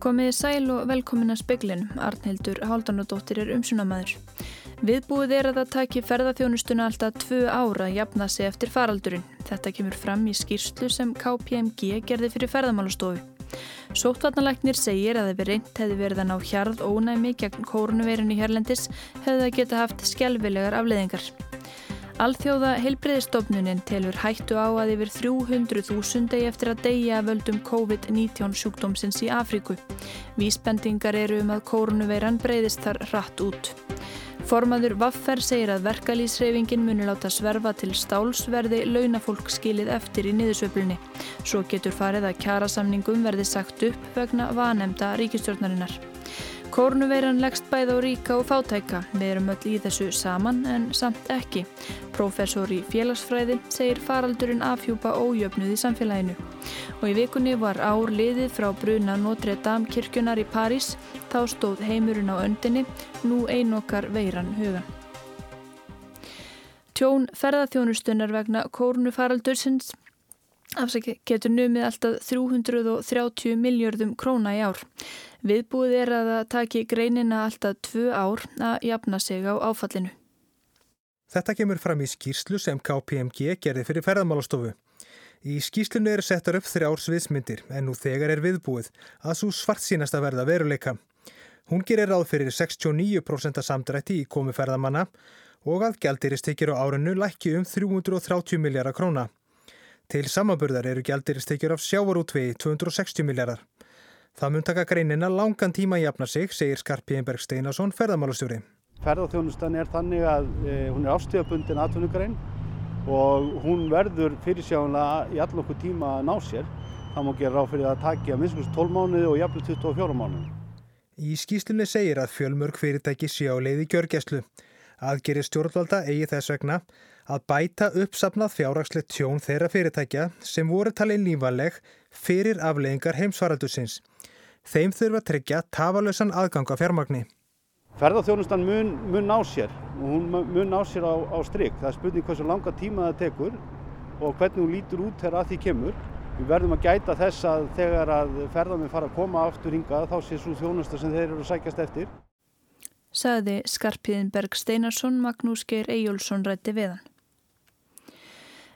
Komiði sæl og velkomin að speglin. Arnhildur Háldanadóttir er umsunamæður. Viðbúið er að það taki ferðarþjónustuna alltaf tvö ára að jafna sig eftir faraldurinn. Þetta kemur fram í skýrslu sem KPMG gerði fyrir ferðarmálastofu. Sóttvarnalæknir segir að ef reynd hefði verið að ná hjarð ónæmi gegn kórnuverinu hérlendis hefði það geta haft skjálfilegar afleðingar. Alþjóða heilbreyðistofnunin telur hættu á að yfir 300.000 degi eftir að deyja völdum COVID-19 sjúkdómsins í Afríku. Vísbendingar eru um að kórnuveiran breyðist þar rætt út. Formaður Vaffer segir að verkalýsreifingin muni láta sverfa til stálsverði launafólk skilið eftir í niðursöflunni. Svo getur farið að kjarasamningum verði sagt upp vegna vanemda ríkistjórnarinnar. Kórnuveiran leggst bæð á ríka og fátæka. Við erum öll í þessu saman en samt ekki. Professor í félagsfræði segir faraldurinn afhjúpa ójöfnuð í samfélaginu. Og í vikunni var ár liðið frá bruna Notre Dame kirkjunar í París. Þá stóð heimurinn á öndinni, nú einokkar veiran hugan. Tjón ferðarþjónustunar vegna kórnufaraldursins afsaki getur numið alltaf 330 miljardum króna í ár. Viðbúið er að það taki greinina alltaf tvö ár að jafna sig á áfallinu. Þetta kemur fram í skýrslu sem KPMG gerði fyrir ferðamálastofu. Í skýslunu eru settar upp þrjár sviðsmyndir en nú þegar er viðbúið að svo svart sínast að verða veruleika. Hún gerir ráð fyrir 69% samdrætti í komi ferðamanna og að gældiristekjur á árunnu lækki um 330 miljardar króna. Til samaburðar eru gældiristekjur af sjávarútvegi 260 miljardar. Það mun taka greinina langan tíma að jafna sig, segir Skarpíðinberg Steinarsson, ferðamálastjóri. Ferðarþjónustan er þannig að e, hún er ástíðabundin atvinnugrein og hún verður fyrirsjáðanlega í allokku tíma að ná sér. Það má gera ráð fyrir að taki að minnskust 12 mánuði og jafnveg 24 mánuði. Í skýslunni segir að fjölmörg fyrirtæki sé á leiði gjörgjæslu. Aðgerir stjórnvalda eigi þess vegna að bæta uppsapnað fjárragslegt tjón þeirra fyrirtækja sem voru talið lífanleg fyrir afleggingar heimsvaraldusins. Þeim þurfa að tryggja tafalösan aðgang á fjármagni. Ferðarþjónustan mun, mun ná sér og hún mun ná sér á, á stryk. Það er spurning hversu langa tíma það tekur og hvernig hún lítur út þegar að því kemur. Við verðum að gæta þess að þegar að ferðarmið fara að koma aftur hingað þá sé svo þjónusta sem þeir eru að sækjast eftir. Saði Skarpiðinberg Steinarsson, Magnús Geir Eyjólfsson rætti við hann.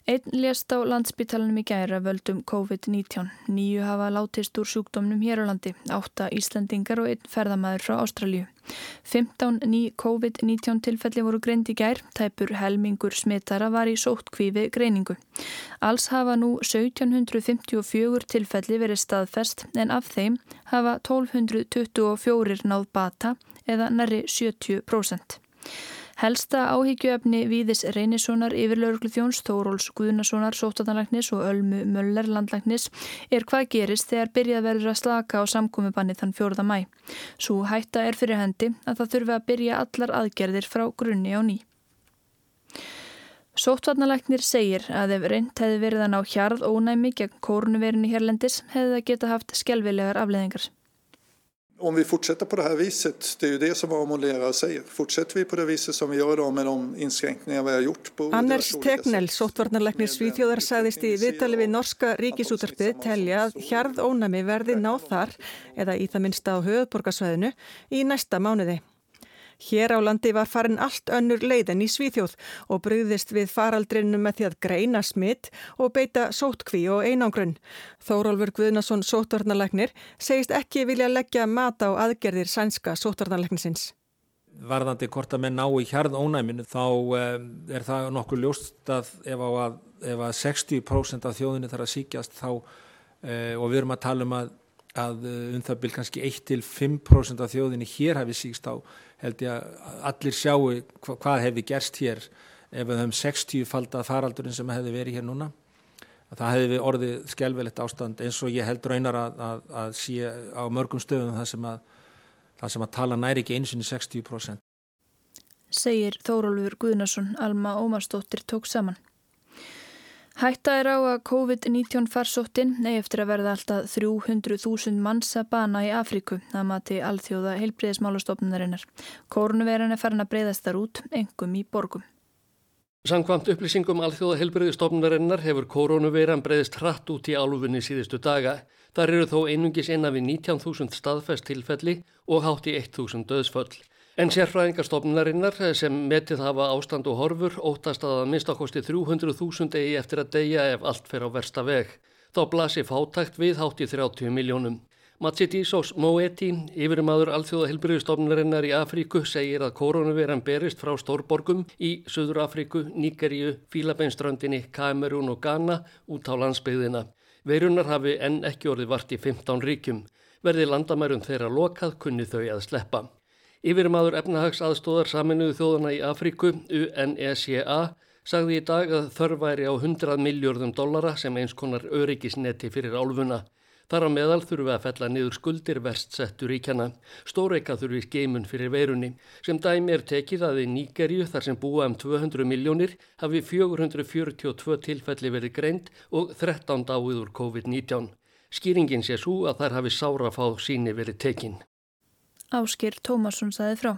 Einn lést á landsbytalanum í gæra völdum COVID-19. Nýju hafa látist úr sjúkdómnum hér á landi, átta Íslandingar og einn ferðamæður frá Ástralju. 15 ný COVID-19 tilfelli voru greint í gær, tæpur helmingur smittara var í sóttkvífi greiningu. Alls hafa nú 1754 tilfelli verið staðfest en af þeim hafa 1224 náð bata eða næri 70%. Helsta áhyggjuefni Víðis Reynissonar yfirlauruglu þjóns Þóróls Guðnasonar sótatanlæknis og Ölmu Möller landlæknis er hvað gerist þegar byrjað verður að slaka á samkomiðbanni þann fjóruða mæ. Svo hætta er fyrir hendi að það þurfi að byrja allar aðgerðir frá grunni á ný. Sóttvarnalæknir segir að ef reynd hefði verið að ná hjarð ónæmi gegn kórnuverinu hérlendis hefði það geta haft skjálfilegar afleðingar. Om vi fortsätter på det här viset, det är ju det som våra modellerare säger, fortsätter vi på det viset som vi gör då med de inskränkningar vi har gjort på... Anders Tegnell, sóttvarnarleiknir Svíþjóðar sagðist í viðtali við norska ríkisútarpið telja að hjarð ónami verði náð þar eða í það minnsta á höfuborgarsvæðinu í næsta mánuði. Hér á landi var farin allt önnur leiðin í Svíþjóð og brugðist við faraldrinu með því að greina smitt og beita sótkví og einangrunn. Þórólfur Guðnason sótvarnarleiknir segist ekki vilja leggja mat á aðgerðir sænska sótvarnarleiknisins. Varðandi hvort að menn ná í hjarð ónæminu þá um, er það nokkuð ljóst að ef, að ef að 60% af þjóðinu þarf að síkjast þá uh, og við erum að tala um að að um það byrj kannski 1-5% af þjóðinni hér hafi síkst á held ég að allir sjáu hva, hvað hefði gerst hér ef við höfum 60 faldað faraldurinn sem hefði verið hér núna að það hefði orðið skjálfilegt ástand eins og ég held raunar að, að, að sé á mörgum stöðum það sem að, það sem að tala næri ekki einsinni 60%. Segir Þórólfur Guðnarsson, Alma Ómarsdóttir tók saman. Hætta er á að COVID-19 farsóttin ney eftir að verða alltaf 300.000 manns að bana í Afríku að mati alþjóða heilbriðismálastofnunarinnar. Kórnuveran er farin að breyðast þar út, engum í borgum. Sankvamt upplýsingum alþjóða helbriðistofnunarinnar hefur koronaveiran breyðist hratt út í álfunni síðustu daga. Þar eru þó einungis innan við 19.000 staðfæst tilfelli og hátt í 1.000 döðsföll. En sérfræðingarstofnunarinnar sem metið hafa ástand og horfur óttast að að minnstakosti 300.000 eigi eftir að deyja ef allt fer á versta veg. Þá blasi fátækt við hátt í 30 miljónum. Matsidisos Moeti, yfirmaður alþjóða helbriðstofnunarinnar í Afríku, segir að koronaviran berist frá stórborgum í Suður Afríku, Níkeríu, Fílabeinströndinni, Kamerún og Ghana út á landsbyðina. Veirunar hafi enn ekki orðið vart í 15 ríkjum. Verði landamærum þeirra lokað kunni þau að sleppa. Yfirmaður efnahags aðstóðar saminuðu þjóðana í Afríku, UNECA, sagði í dag að þörf væri á 100 miljörðum dollara sem eins konar öryggisneti fyrir álfuna. Þar á meðal þurfum við að fella niður skuldir verst settur ríkjana. Stóreika þurfum við skeimun fyrir veirunni. Sem dæmi er tekið að í Níkerju þar sem búa um 200 miljónir hafi 442 tilfelli verið greint og 13 dáið úr COVID-19. Skýringin sé svo að þær hafi sárafáð síni verið tekinn. Áskir Tómasson saði frá.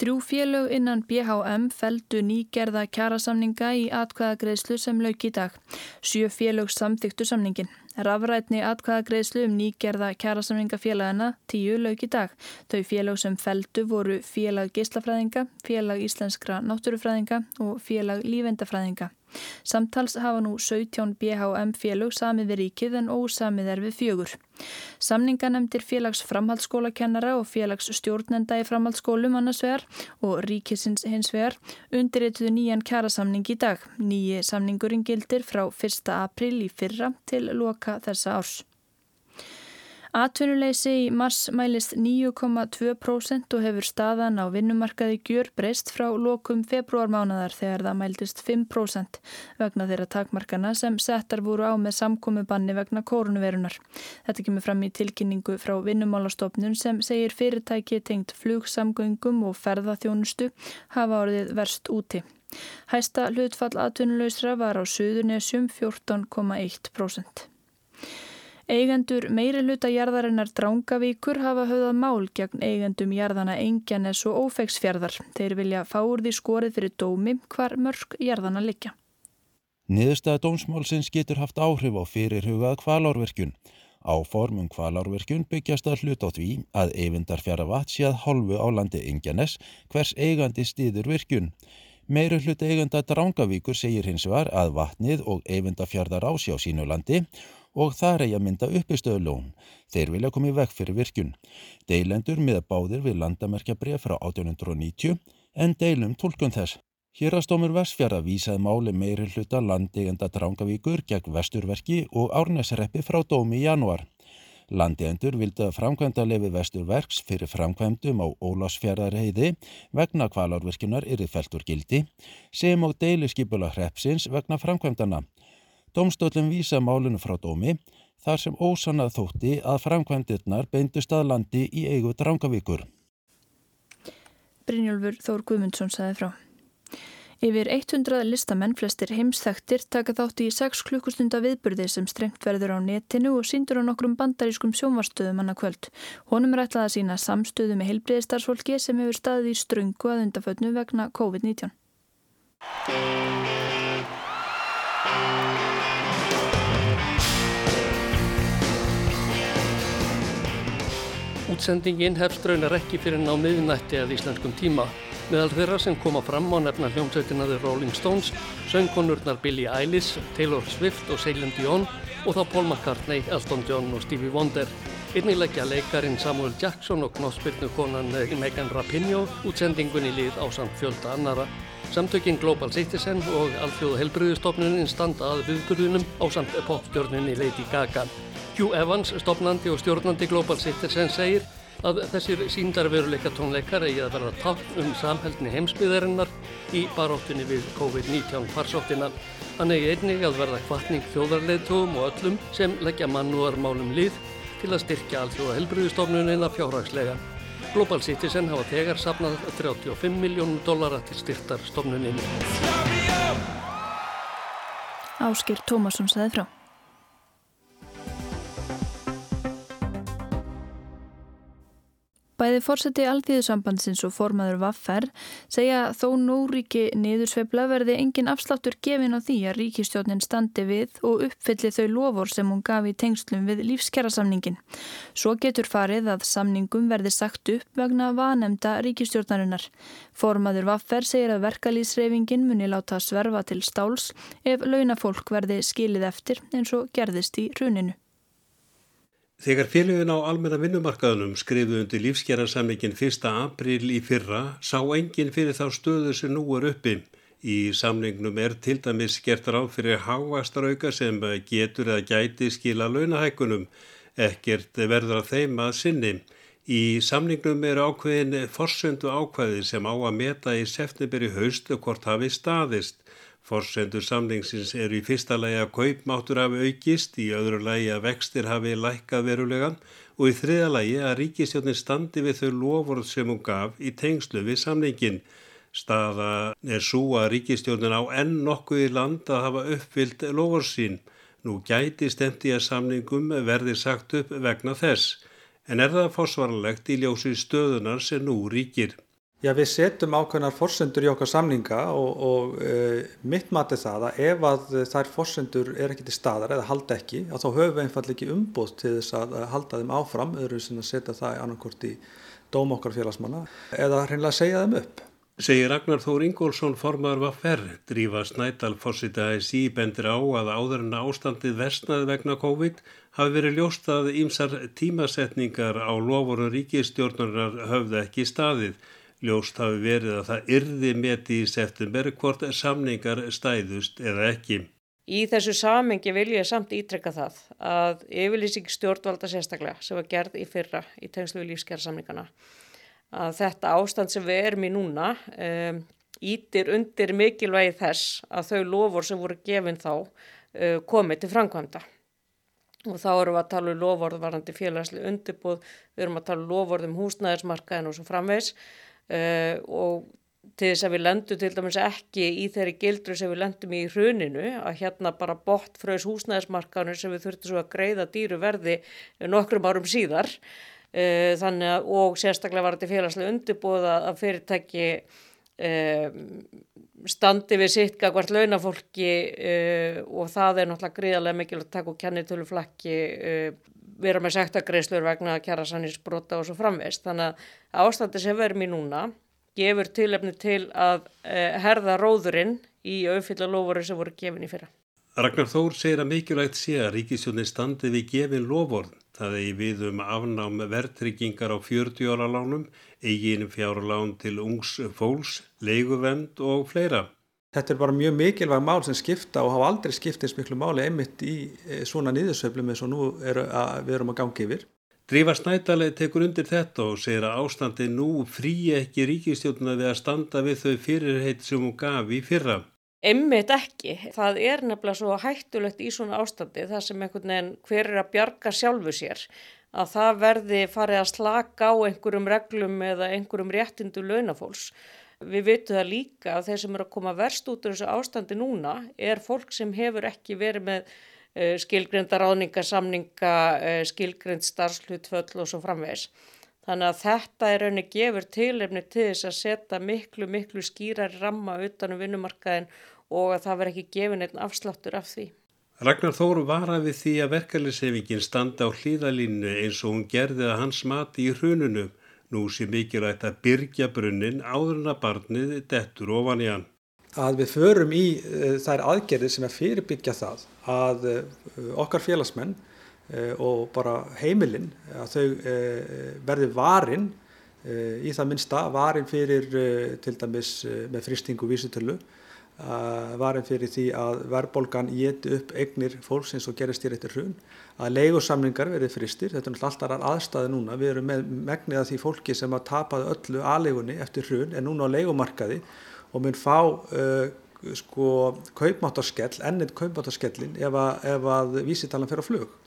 Þrjú félög innan BHM feldu nýgerða kjærasamninga í atkvæðagreðslu sem lauk í dag. Sjö félög samþyktu samningin. Rafrætni atkvæðagreðslu um nýgerða kjærasamninga félagana tíu lauk í dag. Þau félag sem feldu voru félag geislafræðinga, félag íslenskra náttúrufræðinga og félag lífendafræðinga. Samtals hafa nú 17 BHM félög samið við ríkið en ósamið er við fjögur. Samninganemdir félags framhaldsskólakennara og félags stjórnenda í framhaldsskólum annars vegar og ríkisins hins vegar undirrituðu nýjan kjærasamning í dag. Nýji samningurinn gildir frá 1. april í fyrra til loka þessa árs. Atvinnuleysi í mars mælist 9,2% og hefur staðan á vinnumarkaði gjör breyst frá lokum februarmánaðar þegar það mæltist 5% vegna þeirra takmarkana sem settar voru á með samkomi banni vegna kórunverunar. Þetta kemur fram í tilkynningu frá vinnumálastofnun sem segir fyrirtæki tengt flugsamgöngum og ferðaþjónustu hafa orðið verst úti. Hæsta hlutfall atvinnuleysra var á Suðunesjum 14,1%. Eigendur meiri hluta jarðarinnar Drángavíkur hafa höfðað mál gegn eigendum jarðana Engjanes og Ófegsfjörðar. Þeir vilja fá úr því skorið fyrir dómi hvar mörg jarðana liggja. Niðurstaða dómsmálsins getur haft áhrif á fyrirhugað kvalárverkjun. Áformum kvalárverkjun byggjast að hlut á því að eyvindar fjara vat sé að hálfu á landi Engjanes hvers eigandi stýður virkjun. Meiru hlut eigenda Drángavíkur segir hins var að vatnið og eyvindafjörðar ásjá sínu landi og það er að mynda uppistöðulón. Þeir vilja komið vekk fyrir virkun. Deilendur miða báðir við landamerkjabrið frá 1890 en deilum tólkun þess. Hérastómur Vestfjara vísaði máli meiri hluta landeigenda Drangavíkur gegn vesturverki og árnesreppi frá dómi í januar. Landeendur vildi að framkvæmda lefi vesturverks fyrir framkvæmdum á Ólásfjaraðreiði vegna kvalárvirkjunar yfir feltur gildi sem á deiliskypula hreppsins vegna framkvæmdana. Dómstöldum vísa málunum frá dómi þar sem ósannað þótti að framkvæmdirnar beindust að landi í eigu Drangavíkur. Brynjólfur Þór Guðmundsson saði frá. Yfir 100 listamenn flestir heimstæktir taka þátt í 6 klukkustunda viðburði sem strengt verður á netinu og síndur á nokkrum bandarískum sjónvarstöðum annað kvöld. Honum er ætlað að sína samstöðu með heilbreyðistarsfólki sem hefur staðið í ströngu að undafötnu vegna COVID-19. Útsendingin hefst raunar ekki fyrir ná miðnætti að íslenskum tíma. Meðal þeirra sem koma fram á nefna hljómsveitinaði Rolling Stones, söngkonurnar Billie Eilish, Taylor Swift og Celine Dion og þá Paul McCartney, Elton John og Stevie Wonder. Einnig leggja leikarin Samuel Jackson og knossbyrnu konan Megan Rapinoe útsendingunni lið á samt fjölda annara. Samtökinn Global Citizen og Alþjóðu helbriðustofnunin standa að viðburðunum á samt popstjórnunni Lady Gaga. Hugh Evans, stopnandi og stjórnandi Global Citizen segir að þessir síndarveruleika tónleikar eigi að verða tákn um samhældni heimsbyðarinnar í baróttunni við COVID-19 farsóttina. Hann eigi einnig að verða kvartning þjóðarleitugum og öllum sem leggja mannúarmálum lið til að styrkja allþjóða helbriðustofnunina fjárhagslega. Global Citizen hafa tegar sapnað 35 miljónum dollara til styrtar stofnuninni. Áskir Tómasson saði frá. Bæði fórseti Alþýðusambandsins og formaður Vaffer segja þó nú ríki niðursveifla verði engin afsláttur gefin á því að ríkistjónin standi við og uppfylli þau lofur sem hún gaf í tengslum við lífskjærasamningin. Svo getur farið að samningum verði sagt upp vegna vanemda ríkistjórnarinnar. Formaður Vaffer segir að verkalýsreifingin muni láta sverfa til stáls ef launafólk verði skilið eftir eins og gerðist í runinu. Þegar félagin á almenna vinnumarkaðunum skrifu undir lífsgerðarsamlingin 1. april í fyrra sá enginn fyrir þá stöðu sem nú er uppi. Í samlingnum er til dæmis gert ráð fyrir hávastrauka sem getur eða gæti skila launahækunum. Ekkert verður að þeim að sinni. Í samlingnum er ákveðin forsöndu ákveði sem á að meta í september í haust hvort hafi staðist. Forsendur samlingsins eru í fyrsta lægi að kaupmáttur hafi aukist, í öðru lægi að vextir hafi lækkað verulegan og í þriða lægi að ríkistjónin standi við þau lofurð sem hún gaf í tengslu við samlingin. Staða er svo að ríkistjónin á enn nokkuð í land að hafa uppfyllt lofurð sín. Nú gæti stemti að samlingum verði sagt upp vegna þess, en er það fórsvaranlegt í ljósi stöðunar sem nú ríkir. Já, við setjum ákveðnar forsendur í okkar samninga og, og e, mitt mat er það að ef að þær forsendur er ekki til staðar eða halda ekki, þá höfum við einfall ekki umbúð til þess að halda þeim áfram, öðru sem að setja það annarkort í dóm okkar félagsmanna eða hreinlega segja þeim upp. Segir Ragnar Þór Ingólfsson formar var ferr, drífa Snædal fórsita ASI bendir á að áður en ástandið versnaði vegna COVID hafi verið ljóst að ímsar tímasetningar á lofurum ríkistjórnurar höfðu ekki staðið Ljóst hafi verið að það yrði meti í september hvort samningar stæðust eða ekki. Í þessu samengi vil ég samt ítrekka það að yfirlýsing stjórnvalda sérstaklega sem var gerð í fyrra í tengslu við lífsgerðarsamningana að þetta ástand sem við erum í núna um, ítir undir mikilvægi þess að þau lofur sem voru gefin þá uh, komið til framkvæmda og þá erum við að tala um lofórðvarandi félagsli undirbúð, við erum að tala um lofórðum húsnæðismarkaðin og svo framvegs uh, og til þess að við lendum til dæmis ekki í þeirri gildru sem við lendum í hruninu að hérna bara bort fröðs húsnæðismarkanur sem við þurftum svo að greiða dýru verði nokkrum árum síðar. Uh, þannig að og sérstaklega var þetta félagslega undirbúða að fyrirtæki uh, standi við sitt hvert launafólki og það er náttúrulega gríðarlega mikilvægt að taka og kenni töluflakki vera með sektagreislur vegna kjærasanninsbrota og svo framvist. Þannig að ástandi sem verðum í núna gefur tilefni til að eh, herða róðurinn í auðfylla lofóru sem voru gefin í fyrra. Ragnar Þór segir að mikilvægt sé að ríkisjónin standi við gefin lofórn. Það er við um afnám verðtryggingar á 40 ára lánum, eigin fjárlán til ungs fólks, leiguvend og fleira. Þetta er bara mjög mikilvæg mál sem skipta og hafa aldrei skiptist miklu máli einmitt í eh, svona nýðusöflum eins og nú er að, við erum að gangi yfir. Drífa Snædalið tekur undir þetta og segir að ástandi nú frí ekki ríkistjóðuna við að standa við þau fyrirheit sem hún gaf í fyrra. Einmitt ekki. Það er nefnilega svo hættulegt í svona ástandi þar sem einhvern veginn hver er að bjarga sjálfu sér að það verði farið að slaka á einhverjum reglum eða einhverjum réttindu launafólks. Við vitum það líka að þeir sem eru að koma verst út úr þessu ástandi núna er fólk sem hefur ekki verið með uh, skilgreinda ráðningasamninga, uh, skilgreind starfslutföll og svo framvegs. Þannig að þetta er raunni gefur tilefni til þess að setja miklu, miklu skýrar ramma utanum vinnumarkaðin og að það veri ekki gefin einn afsláttur af því. Ragnar Þóru varaði við því að verkefliðsefingin standa á hlýðalínu eins og hún gerði að hans mati í hrununum Nú sé mikilvægt að byrja brunnin áður en að barnið dettur ofan í hann. Að við förum í uh, þær aðgerðir sem er fyrirbyggja það að uh, okkar félagsmenn uh, og bara heimilinn að þau verði varin í það minnsta, varin fyrir til dæmis með fristingu vísutölu varum fyrir því að verðbólgan geti upp eignir fólks eins og gerist hér eftir hrun, að leigusamlingar verið fristir, þetta er alltaf aðstæði núna, við erum með megnið að því fólki sem að tapaði öllu aðleigunni eftir hrun er núna á leigumarkaði og mun fá uh, sko kaupmáttarskell, ennið kaupmáttarskellin ef að, að vísitalan fer á flug.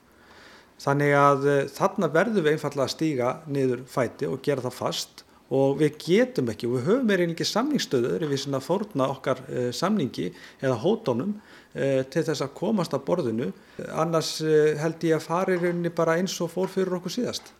Þannig að uh, þarna verðum við einfallega að stíga niður fæti og gera það fast og við getum ekki og við höfum er einnig samningsstöður við svona fórna okkar uh, samningi eða hótonum uh, til þess að komast að borðinu annars uh, held ég að fari rauninni bara eins og fór fyrir okkur síðast.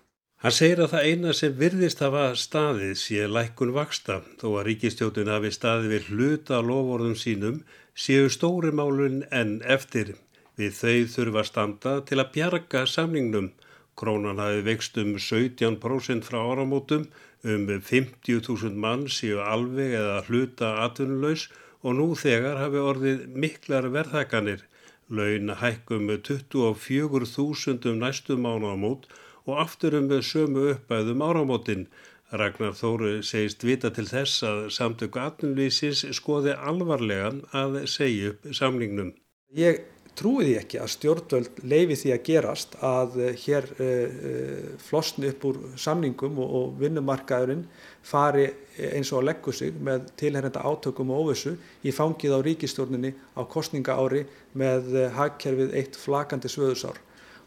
Hann segir að það eina sem virðist hafa staðið sé lækkun vaksta þó að ríkistjótin hafi staðið við hluta lovorðum sínum séu stóri málun en eftir. Við þau þurfa standa til að bjarga samningnum. Krónan hafi vext um 17% frá áramótum, um 50.000 mann séu alveg eða hluta atvinnulegs og nú þegar hafi orðið miklar verðhækkanir. Laun hækkum 24.000 um næstu mánuðamót og um sömu uppæðum áramótin. Ragnar Þóru segist vita til þess að samtöku atvinnlýsins skoði alvarlega að segja upp samningnum. Ég trúi því ekki að stjórnvöld leifi því að gerast að hér uh, flosni upp úr samningum og, vinnumarkaðurinn fari eins og að leggu sig með tilherrenda átökum og óvissu í fangið á ríkistjórninni á kostninga ári með hagkerfið eitt flakandi svöðusár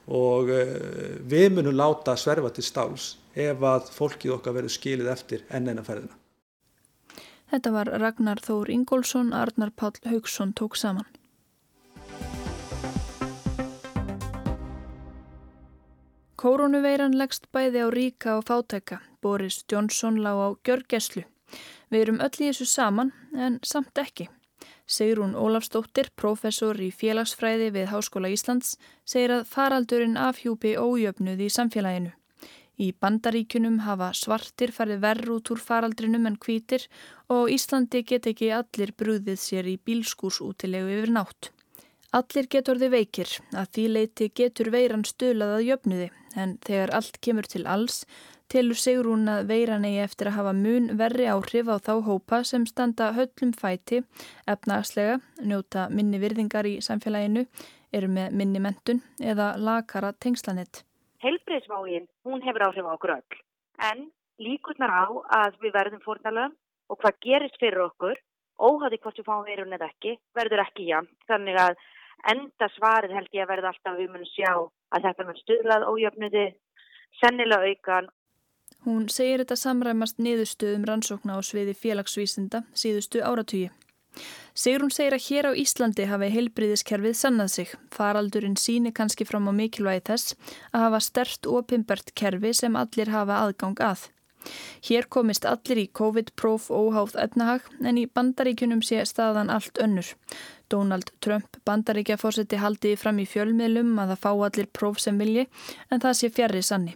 og eh, við munum láta sverfa til stáls ef að fólkið okkar verður skilið eftir enn eina ferðina. Þetta var Ragnar Þór Ingólfsson, Arnar Pál Haugsson tók saman. Koronaveiran leggst bæði á ríka og fátæka. Boris Johnson lág á gjörgeslu. Við erum öll í þessu saman en samt ekki. Sigrún Ólafsdóttir, professor í félagsfræði við Háskóla Íslands, segir að faraldurinn afhjúpi ójöfnuð í samfélaginu. Í bandaríkunum hafa svartir farið verð út úr faraldrinum en kvítir og Íslandi get ekki allir brúðið sér í bílskúsútilegu yfir nátt. Allir getur þið veikir að því leiti getur veiran stölaðað jöfnuði en þegar allt kemur til alls Tilur Sigrún að veiran eigi eftir að hafa mun verri áhrif á þá hópa sem standa höllum fæti, efnagslega, njóta minni virðingar í samfélaginu, eru með minni mentun eða lakara tengslanett. Helbreyðsmágin, hún hefur áhrif á öll, en líkurnar á að við verðum fórnalöfum og hvað gerist fyrir okkur, óhætti hvort við fáum veirun eða ekki, verður ekki jæmt. Þannig að enda svarið held ég að verða alltaf við munum sjá að þetta með stuðlað ójöfnuði, sennilega aukan Hún segir þetta samræmast niðurstöðum rannsókna á sviði félagsvísinda síðustu áratugi. Sigrun segir að hér á Íslandi hafi heilbriðiskerfið sannað sig. Faraldurinn síni kannski fram á mikilvægi þess að hafa stert og pimbert kerfi sem allir hafa aðgang að. Hér komist allir í COVID-próf óháð etnahag en í bandaríkunum sé staðan allt önnur. Donald Trump bandaríkjafórseti haldi fram í fjölmiðlum að það fá allir próf sem vilji en það sé fjarrri sanni.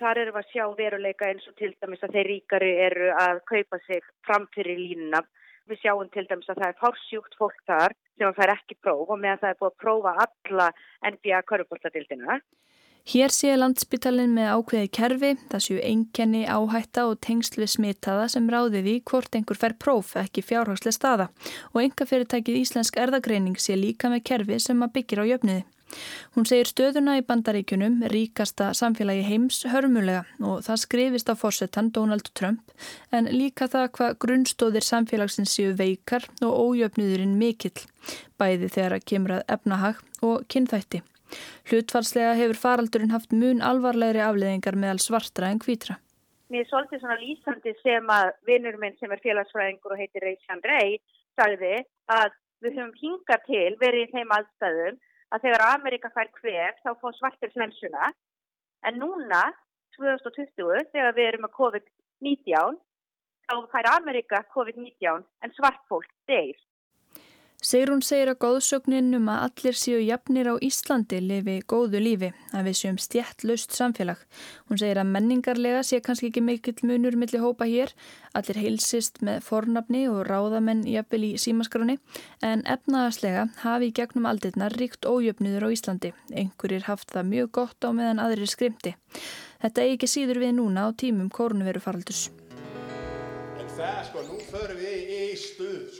Þar erum við að sjá veruleika eins og til dæmis að þeir ríkari eru að kaupa sig fram fyrir línuna. Við sjáum til dæmis að það er fársjúkt fólk þar sem að það er ekki próf og meðan það er búið að prófa alla NBA körubóltadildina. Hér sé landsbytalinn með ákveði kerfi, það séu einkenni, áhætta og tengsl við smitaða sem ráði því hvort einhver fær próf ekki fjárhagslega staða og enga fyrirtækið Íslensk erðagreining sé líka með kerfi sem að byggir á jöfniði. Hún segir stöðuna í bandaríkunum ríkasta samfélagi heims hörmulega og það skrifist á fórsetan Donald Trump en líka það hvað grunnstóðir samfélagsins séu veikar og ójöfnuðurinn mikill, bæði þegar að kemur að efnahag og kynþætti. Hlutfalslega hefur faraldurinn haft mun alvarlegri afleðingar meðal svartra en kvítra. Mér er svolítið svona lýsandi sem að vinnur minn sem er félagsfræðingur og heitir Reykján Rey sagði að við höfum hingað til verið í þeim aðstæðum að þegar Amerika fær kvef þá fá svartir flensuna en núna 2020 þegar við erum með COVID-19 þá fær Amerika COVID-19 en svart fólk deyr. Segrún segir að góðsögnin um að allir séu jafnir á Íslandi lifi góðu lífi, að við séum stjættlaust samfélag. Hún segir að menningarlega sé kannski ekki mikill munur millir hópa hér, allir heilsist með fornafni og ráðamenn jafnvel í símaskroni, en efnaðarslega hafi í gegnum aldirnar ríkt ójöfnuður á Íslandi. Einhverjir haft það mjög gott á meðan aðrir skrimti. Þetta eigi ekki síður við núna á tímum kórnveru faraldus. En það sko, nú förum við í stuð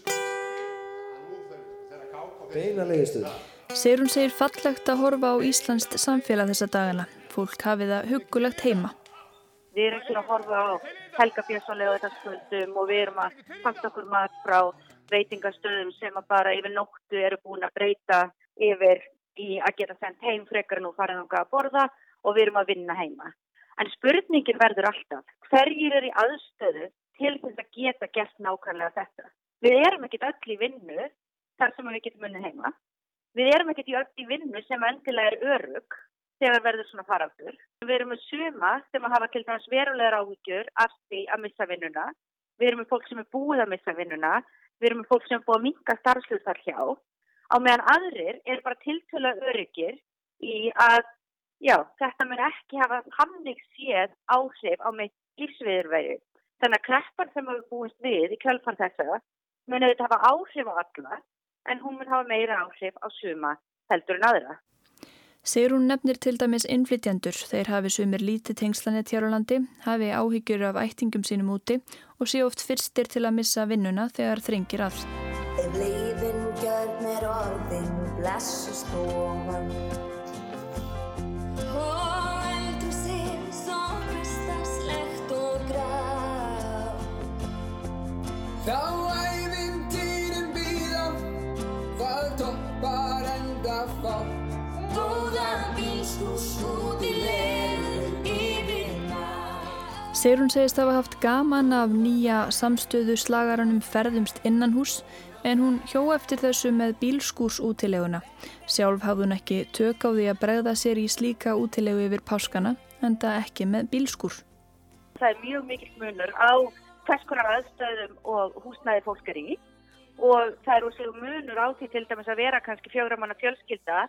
beina leiðistuð. Seirun segir fallegt að horfa á Íslandst samfélag þessa dagana. Fólk hafið það hugulegt heima. Við erum ekki að horfa á Helga Björnsónlega þetta skundum og við erum að panta okkur mat frá veitingastöðum sem að bara yfir nóttu eru búin að breyta yfir í að geta sendt heim frekar en nú farið ánga að borða og við erum að vinna heima. En spurningin verður alltaf, hverjir er í aðstöðu til þess að geta gert nákvæmlega þetta? Við erum ekkit öll í vinnu þar sem við getum unni heima. Við erum ekkert í öll í vinnu sem endilega er örug þegar verður svona faraldur. Við erum með suma sem að hafa til dæmis verulegar áhyggjur af því að missa vinnuna. Við erum með fólk sem er búið að missa vinnuna. Við erum með fólk sem er búið að minka starfsluðsar hjá. Á meðan aðrir er bara tiltöla öryggir í að já, þetta mér ekki hafa hamnig séð áhrif á meitt lífsviðurvegi. Þannig að kreppar sem við búist við í kjölfan þessa mun auðvitað hafa áhrif á alla en hún mun hafa meira áhrif á suma heldur en aðra. Segur hún nefnir til dæmis innflytjandur þeir hafi sumir lítið tengslanett hér á landi, hafi áhyggjur af ættingum sínum úti og sé oft fyrstir til að missa vinnuna þegar þrengir allt. Ef leifin gjör mér orðin blessu stofan Seirun segist hafa haft gaman af nýja samstöðu slagaranum ferðumst innan hús en hún hjó eftir þessu með bílskúrs útileguna. Sjálf hafði hún ekki tök á því að bregða sér í slíka útilegu yfir páskana en það ekki með bílskúr. Það er mjög mikil munur á hvers konar aðstöðum og húsnæði fólk er í og það er úr munur á því til dæmis að vera kannski fjóramanna fjölskylda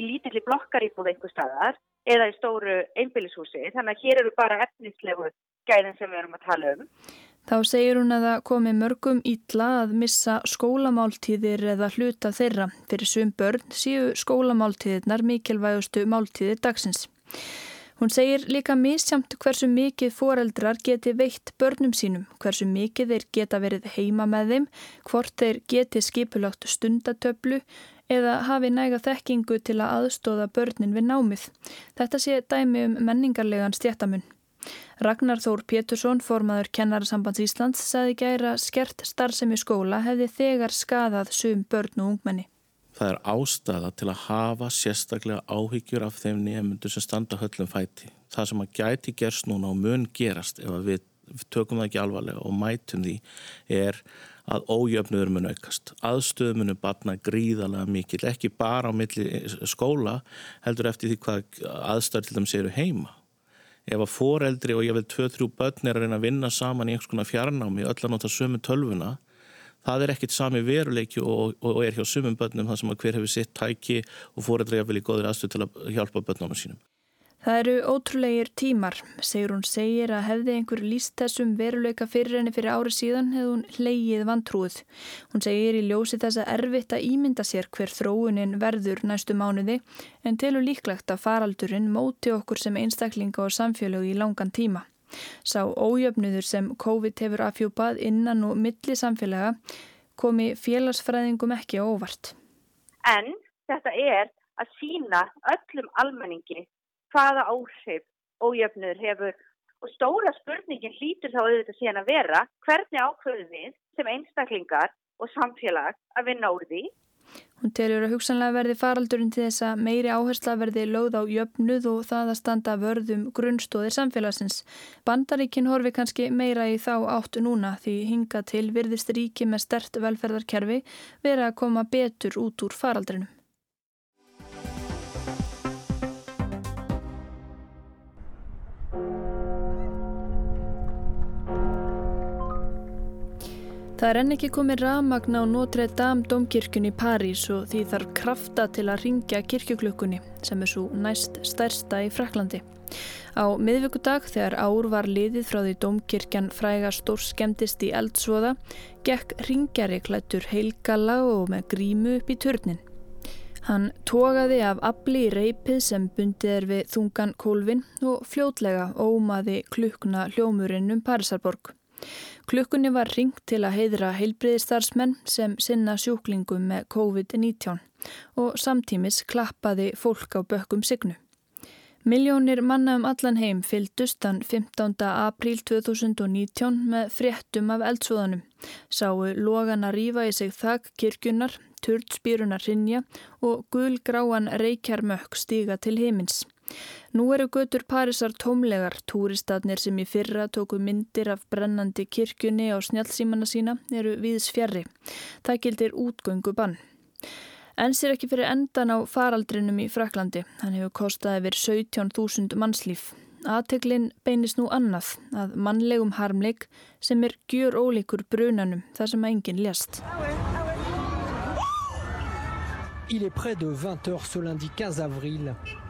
í lítilli blokkaríbúð einhver staðar eða í stóru einbillishúsi þannig að hér eru bara efnislegu gæðin sem við erum að tala um. Þá segir hún að það komi mörgum ítla að missa skólamáltíðir eða hluta þeirra. Fyrir sum börn séu skólamáltíðirnar mikilvægustu máltíðir dagsins. Hún segir líka misjamt hversu mikið foreldrar geti veitt börnum sínum, hversu mikið þeir geta verið heima með þeim, hvort þeir geti skipulagt stundatöflu eða hafi næga þekkingu til að aðstóða börnin við námið. Þetta sé dæmi um menningarlegan stjættamun. Ragnar Þór Pétursson, formaður Kennarasambands Íslands, saði gæra skert starfsemi skóla hefði þegar skadað sum börn og ungmenni. Það er ástæða til að hafa sérstaklega áhyggjur af þeim nefnundu sem standa höllum fæti. Það sem að gæti gerst núna og mun gerast ef við tökum það ekki alvarlega og mætum því er að ójöfnuður mun aukast. Aðstöðu munu batna gríðalega mikil, ekki bara á milli skóla, heldur eftir því hvað þeim séu heima. Ef að foreldri og ég vil 2-3 börn er að reyna að vinna saman í einhvers konar fjarnámi, öll að nota sömu tölvuna, það er ekkit sami veruleiki og, og er hjá sumum börnum þar sem að hver hefur sitt tæki og foreldri vel í góðir aðstöð til að hjálpa börnunum sínum. Það eru ótrúlegir tímar, segur hún segir að hefði einhver líst þessum veruleika fyrir henni fyrir ári síðan hefði hún hleyið vantrúð. Hún segir í ljósi þess að erfitt að ímynda sér hver þróunin verður næstu mánuði en telur líklegt að faraldurinn móti okkur sem einstaklinga og samfélög í langan tíma. Sá ójöfnuður sem COVID hefur afhjúpað innan og milli samfélaga komi félagsfræðingum ekki óvart. En þetta er að sína öllum almenningi hvaða áhrif ójöfnur hefur og stóra spurningin hlýtur þá auðvitað síðan að vera hvernig ákveðum við sem einstaklingar og samfélag að vinna úr því. Hún telur að hugsanlega verði faraldurinn til þess að meiri áhersla verði lögð á jöfnuð og það að standa vörðum grunnstóðir samfélagsins. Bandaríkin horfi kannski meira í þá áttu núna því hinga til virðist ríki með stert velferðarkerfi verið að koma betur út úr faraldrinum. Það er enn ekki komið ramagn á Notre Dame domkirkjun í París og því þarf krafta til að ringja kirkjuklukkunni sem er svo næst stærsta í Fraklandi. Á miðvíkudag þegar ár var liðið frá því domkirkjan fræga stór skemmtist í eldsvoða gekk ringjari klættur heilgala og með grímu upp í turnin. Hann tógaði af afli í reypið sem bundið er við þungan kólvin og fljótlega ómaði klukkuna hljómurinn um Parísarborg. Klukkunni var ringt til að heidra heilbriðistarsmenn sem sinna sjúklingum með COVID-19 og samtímis klappaði fólk á bökkum signu. Miljónir manna um allan heim fylgdust þann 15. apríl 2019 með fréttum af eldsvoðanum. Sáu logana rýfa í sig þakk kirkjunar, turtspýrunar rinja og gulgráan reykjarmökk stíga til heimins. Nú eru götur Parísar tómlegar, túristatnir sem í fyrra tóku myndir af brennandi kirkjunni á snjálfsímanna sína eru viðs fjarrri. Það gildir útgöngu bann. En sér ekki fyrir endan á faraldrinum í Fraklandi. Hann hefur kostað yfir 17.000 mannslíf. Aðteglinn beinist nú annað að mannlegum harmleik sem er gjur ólíkur brunanum þar sem enginn lést. Il est près de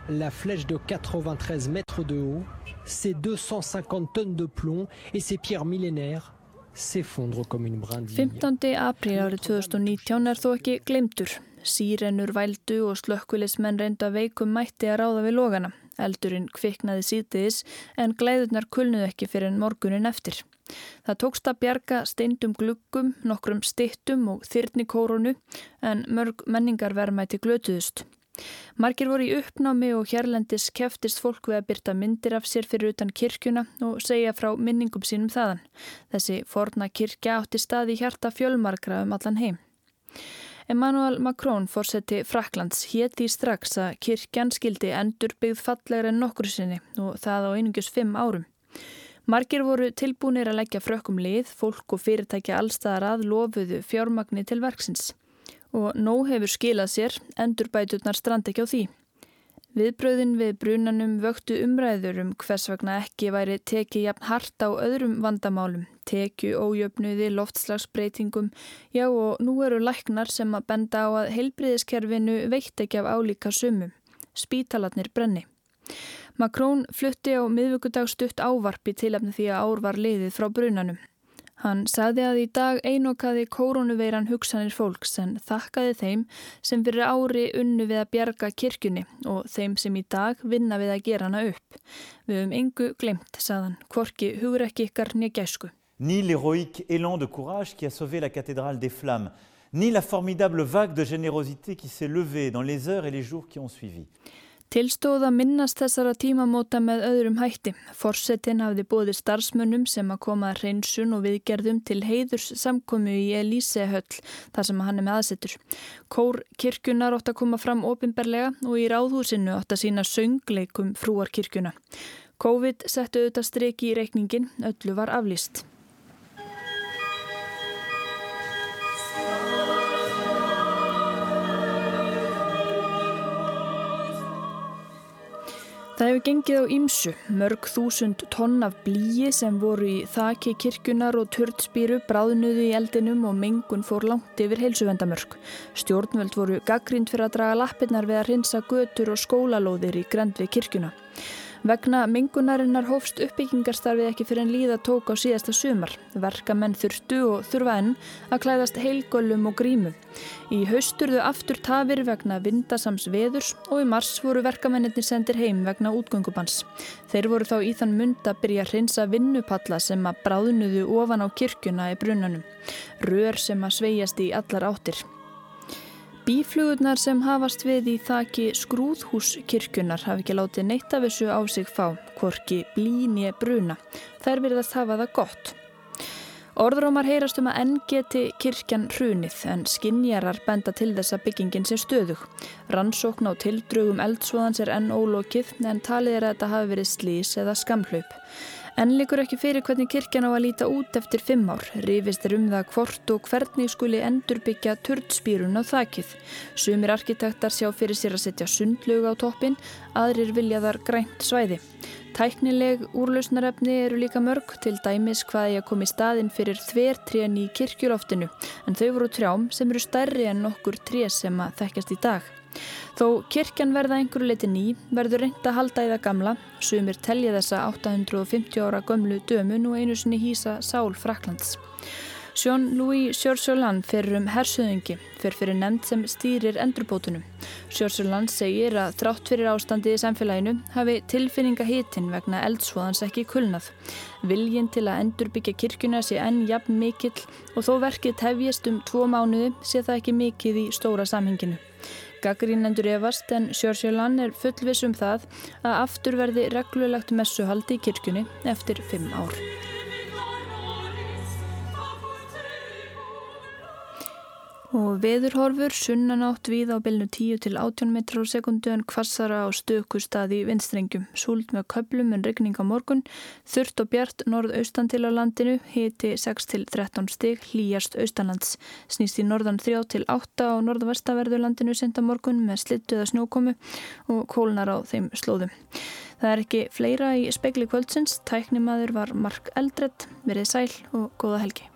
20 heures ce lundi 15 avril. La flèche de 93 mètres de haut, ses 250 tonnes de plomb et ses pierres millénaires s'effondrent comme une brindille. 15. apríl árið 2019 er þó ekki glemtur. Sýrenur vældu og slökkulismenn reynda veikum mætti að ráða við logana. Eldurinn kviknaði sítiðis en glæðurnar kulnuð ekki fyrir en morgunin eftir. Það tókst að bjarga steindum gluggum, nokkrum stittum og þyrnikórunu en mörg menningarvermæti glötuðust. Margir voru í uppnámi og hérlendis keftist fólk við að byrta myndir af sér fyrir utan kirkjuna og segja frá minningum sínum þaðan. Þessi forna kirkja átti staði hjarta fjölmarkra um allan heim. Emmanuel Macron fórseti Fraklands hétti strax að kirkjan skildi endur byggð fallegra en nokkur sinni og það á einungjus fimm árum. Margir voru tilbúinir að leggja frökkum lið, fólk og fyrirtækja allstaðar að lofuðu fjármagni til verksins. Og nóg hefur skilað sér, endur bæturnar strand ekki á því. Viðbröðin við brunanum vöktu umræður um hvers vegna ekki væri tekið jafn hart á öðrum vandamálum, tekju, ójöfnuði, loftslagsbreytingum, já og nú eru læknar sem að benda á að heilbriðiskerfinu veitt ekki af álíka sumum, spítalatnir brenni. Makrón flutti á miðvöggudag stutt ávarpi til efni því að ár var liðið frá brunanum. Hann sagði að í dag einokaði kórunuveiran hugsanir fólks en þakkaði þeim sem fyrir ári unnu við að bjarga kirkjunni og þeim sem í dag vinna við að gera hana upp. Við höfum engu glemt, sagðan, hvorki hugur ekki ykkar nýja gæsku. Ni l'héroïque élan de courage qui a sauvé la cathédrale des flammes, ni la formidable vague de générosité qui s'est levée dans les heures et les jours qui ont suivi. Tilstóð að minnast þessara tímamóta með öðrum hætti. Forsetin hafði bóði starfsmönnum sem að koma hreinsun og viðgerðum til heiðurs samkomu í Elísehöll þar sem hann er með aðsettur. Kór kirkjunar ótt að koma fram ofinberlega og í ráðhúsinu ótt að sína söngleikum frúar kirkjuna. COVID settu auðvitað streki í reikningin, öllu var aflýst. Það hefur gengið á ímsu, mörg þúsund tonn af blíi sem voru í þaki kirkunar og törnspýru bráðnuðu í eldinum og mengun fór langt yfir heilsuvendamörk. Stjórnvöld voru gaggrind fyrir að draga lappirnar við að rinsa götur og skólalóðir í grend við kirkuna. Vegna mengunarinnar hófst uppbyggingarstarfið ekki fyrir en líða tók á síðasta sumar. Verkamenn þurftu og þurfa enn að klæðast heilgöllum og grímu. Í hausturðu aftur tafir vegna vindasams veðurs og í mars voru verkamennir sendir heim vegna útgöngubans. Þeir voru þá í þann mund að byrja að hreinsa vinnupalla sem að bráðnuðu ofan á kirkjuna í brunanum. Rör sem að sveigjast í allar áttir. Bíflugurnar sem hafast við í þaki skrúðhúskirkjunar hafi ekki látið neitt af þessu á sig fá, hvorki blíni bruna. Þær verðast hafa það gott. Orðrómar heyrast um að enn geti kirkjan hrunið en skinnjarar benda til þess að byggingin sé stöðug. Rannsókn á tildrögum eldsvoðans er enn ólokið en talið er að þetta hafi verið slís eða skamhlaup. En líkur ekki fyrir hvernig kirkjan á að líta út eftir fimm ár. Rífist er um það hvort og hvernig skuli endurbyggja turtspýrun á þakið. Sumir arkitektar sjá fyrir sér að setja sundlög á toppin, aðrir vilja þar grænt svæði. Tæknileg úrlausnarefni eru líka mörg til dæmis hvað ég kom í staðin fyrir þvertrén í kirkjuloftinu en þau voru trjám sem eru stærri en nokkur tré sem að þekkjast í dag. Þó kirkjan verða einhverju leiti ný verður reynd að halda í það gamla, sumir telja þessa 850 ára gömlu dömun og einu sinni hýsa Sál Fraklands. Jean-Louis Sjórsuland fyrir um hersöðingi fyrir fyrir nefnd sem stýrir endurbótunum. Sjórsuland segir að þrátt fyrir ástandi í samfélaginu hafi tilfinninga hitin vegna eldsvoðans ekki kulnað. Viljinn til að endurbyggja kirkuna sé enn jafn mikill og þó verkið tefjast um tvo mánuði sé það ekki mikið í stóra samhenginu. Gaggrínendur efast en Sjórsuland er fullvis um það að aftur verði reglulegt messuhaldi í kirkjunni eftir fimm ár. Og veðurhorfur sunnanátt við á bylnu 10 til 18 metrar á sekundu en kvassara á stökustadi vinstrengjum. Súld með köplum en regning á morgun, þurft og bjart norðaustan til á landinu, hiti 6 til 13 stig, hlýjast austanlands. Snýst í norðan 3 til 8 á norðvestaverðu landinu senda morgun með slittu eða snjókomu og kólnar á þeim slóðum. Það er ekki fleira í spekli kvöldsins, tæknimaður var Mark Eldredd, verið sæl og góða helgi.